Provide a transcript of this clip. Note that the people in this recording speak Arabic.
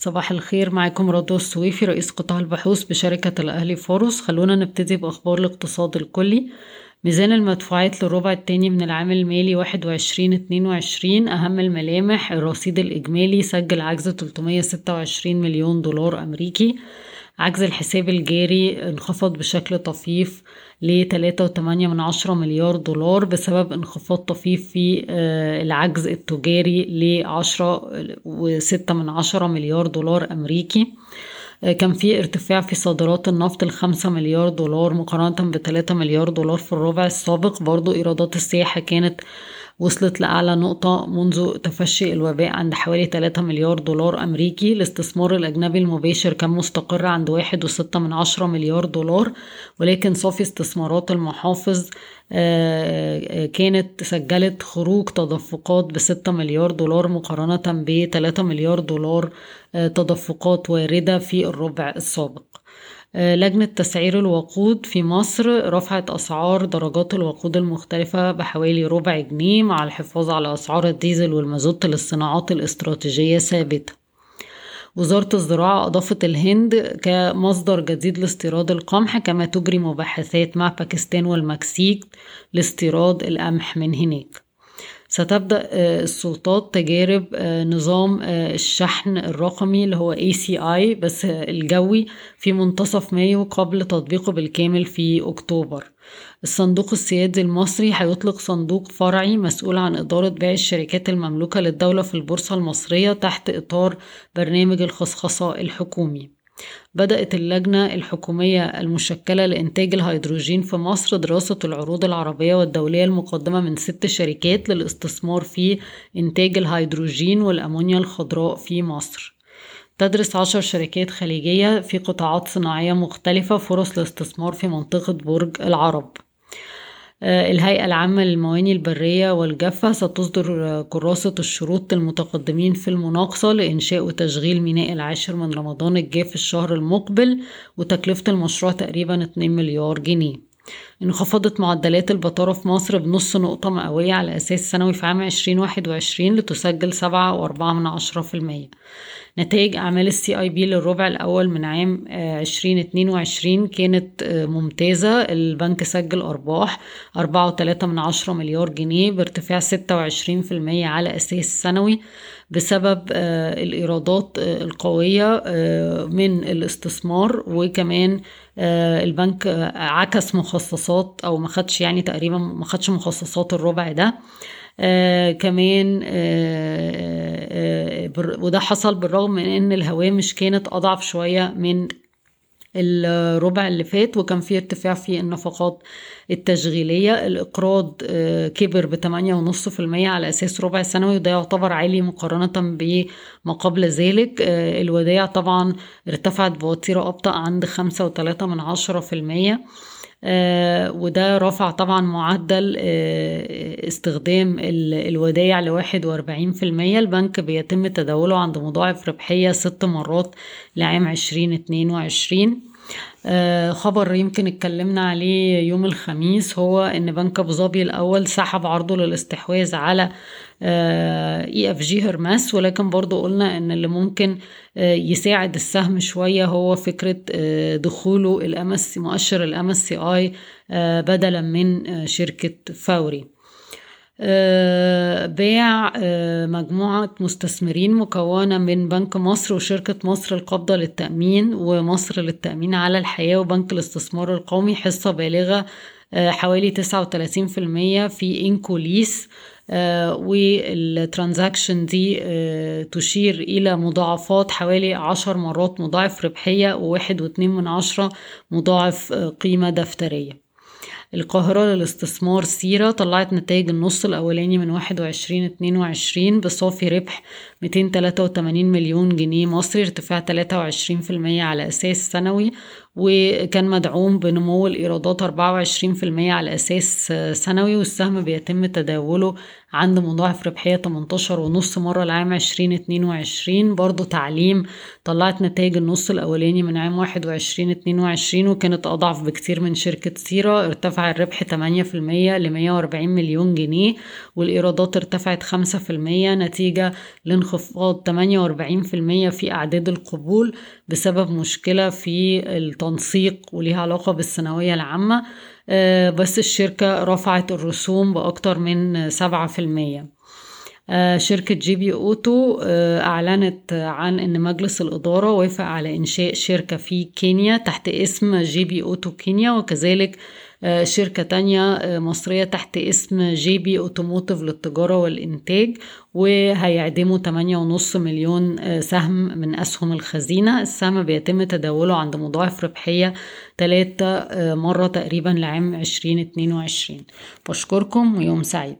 صباح الخير معاكم رضوى السويفي رئيس قطاع البحوث بشركة الأهلي فاروس. خلونا نبتدي بأخبار الاقتصاد الكلي. ميزان المدفوعات للربع التاني من العام المالي واحد وعشرين اتنين وعشرين أهم الملامح الرصيد الإجمالي سجل عجز تلتمية ستة وعشرين مليون دولار أمريكي. عجز الحساب الجاري انخفض بشكل طفيف من عشرة مليار دولار بسبب انخفاض طفيف في آه، العجز التجاري من عشرة مليار دولار أمريكي. آه، كان في ارتفاع في صادرات النفط الخمسة مليار دولار مقارنة بتلاتة مليار دولار في الربع السابق. برضو إيرادات السياحة كانت وصلت لأعلى نقطة منذ تفشي الوباء عند حوالي 3 مليار دولار أمريكي. الاستثمار الأجنبي المباشر كان مستقر عند واحد وستة من عشرة مليار دولار ولكن صافي استثمارات المحافظ آه، كانت سجلت خروج تدفقات بستة مليار دولار مقارنة بتلاتة مليار دولار آه، تدفقات واردة في الربع السابق. آه، لجنة تسعير الوقود في مصر رفعت أسعار درجات الوقود المختلفة بحوالي ربع جنيه مع الحفاظ على أسعار الديزل والمازوت للصناعات الاستراتيجية ثابتة. وزارة الزراعة أضافت الهند كمصدر جديد لاستيراد القمح كما تجري مباحثات مع باكستان والمكسيك لاستيراد القمح من هناك. ستبدأ آه، السلطات تجارب آه، نظام آه، الشحن الرقمي اللي هو ACI بس الجوي في منتصف مايو قبل تطبيقه بالكامل في أكتوبر. الصندوق السيادي المصري هيطلق صندوق فرعي مسؤول عن إدارة بيع الشركات المملوكة للدولة في البورصة المصرية تحت إطار برنامج الخصخصة الحكومي. بدأت اللجنة الحكومية المشكلة لإنتاج الهيدروجين في مصر دراسة العروض العربية والدولية المقدمة من ست شركات للاستثمار في إنتاج الهيدروجين والأمونيا الخضراء في مصر. تدرس عشر شركات خليجية في قطاعات صناعية مختلفة فرص الاستثمار في منطقة برج العرب. الهيئة العامة للمواني البرية والجافة ستصدر كراسة الشروط للمتقدمين في المناقصة لإنشاء وتشغيل ميناء العاشر من رمضان الجاف الشهر المقبل وتكلفة المشروع تقريبا 2 مليار جنيه. انخفضت معدلات البطالة في مصر بنص نقطة مئوية على أساس سنوي في عام 2021 لتسجل سبعة وأربعة من عشرة في المية. نتائج أعمال السي اي بي للربع الأول من عام 2022 آه، كانت آه، ممتازة. البنك سجل أرباح أربعة وتلاتة من عشرة مليار جنيه بارتفاع ستة وعشرين في المية على أساس سنوي بسبب آه، الإيرادات القوية من الاستثمار وكمان البنك عكس مخصصات أو ما خدش يعني تقريبا ما خدش مخصصات الربع ده. آه كمان آه آه وده حصل بالرغم من إن الهوامش كانت أضعف شوية من الربع اللي فات وكان في ارتفاع في النفقات التشغيلية. الإقراض آه، كبر ب 8.5% على أساس ربع سنوي وده يعتبر عالي مقارنة بما قبل ذلك. آه، الودائع طبعا ارتفعت بوتيرة أبطأ عند 5.3% وده رفع طبعا معدل آه استخدام الودائع في المية. البنك بيتم تداوله عند مضاعف ربحية ست مرات لعام عشرين اتنين وعشرين. آه خبر يمكن اتكلمنا عليه يوم الخميس هو إن بنك أبو ظبي الأول سحب عرضه للاستحواذ على EFG Hermes ولكن برضو قلنا إن اللي ممكن آه يساعد السهم شوية هو فكرة آه دخوله ال MS مؤشر ال MSCI آه بدلا من آه شركة فوري. آه، باع آه، مجموعة مستثمرين مكونة من بنك مصر وشركة مصر القابضة للتأمين ومصر للتأمين على الحياة وبنك الاستثمار القومي حصة بالغة آه، حوالي تسعة وتلاتين في المية في إنكوليس. وال transaction دي تشير إلى مضاعفات حوالي عشر مرات مضاعف ربحية وواحد واتنين من عشرة مضاعف قيمة دفترية. القاهرة للاستثمار سيرة طلعت نتائج النص الأولاني من واحد وعشرين اتنين وعشرين بصافي ربح ميتين تلاتة وتمانين مليون جنيه مصري ارتفاع تلاتة وعشرين في المية على أساس سنوي وكان مدعوم بنمو الإيرادات 24% على أساس سنوي والسهم بيتم تداوله عند مضاعف ربحية 18 ونص مرة لعام 2022 برضو تعليم طلعت نتائج النص الأولاني من عام 21 22 وكانت أضعف بكتير من شركة سيرة ارتفع الربح 8% ل 140 مليون جنيه والإيرادات ارتفعت 5% نتيجة لانخفاض انخفاض 48% في أعداد القبول بسبب مشكلة في التنسيق وليها علاقة بالثانوية العامة آه، بس الشركة رفعت الرسوم بأكتر من 7% آه، شركة جي بي أوتو آه، أعلنت عن أن مجلس الإدارة وافق على إنشاء شركة في كينيا تحت اسم جي بي أوتو كينيا وكذلك آه، شركة تانية مصرية تحت اسم جي بي أوتوموتيف للتجارة والإنتاج وهيعدموا 8.5 مليون سهم من أسهم الخزينة. السهم بيتم تداوله عند مضاعف ربحية 3 مرة تقريبا لعام 2022 بشكركم ويوم سعيد.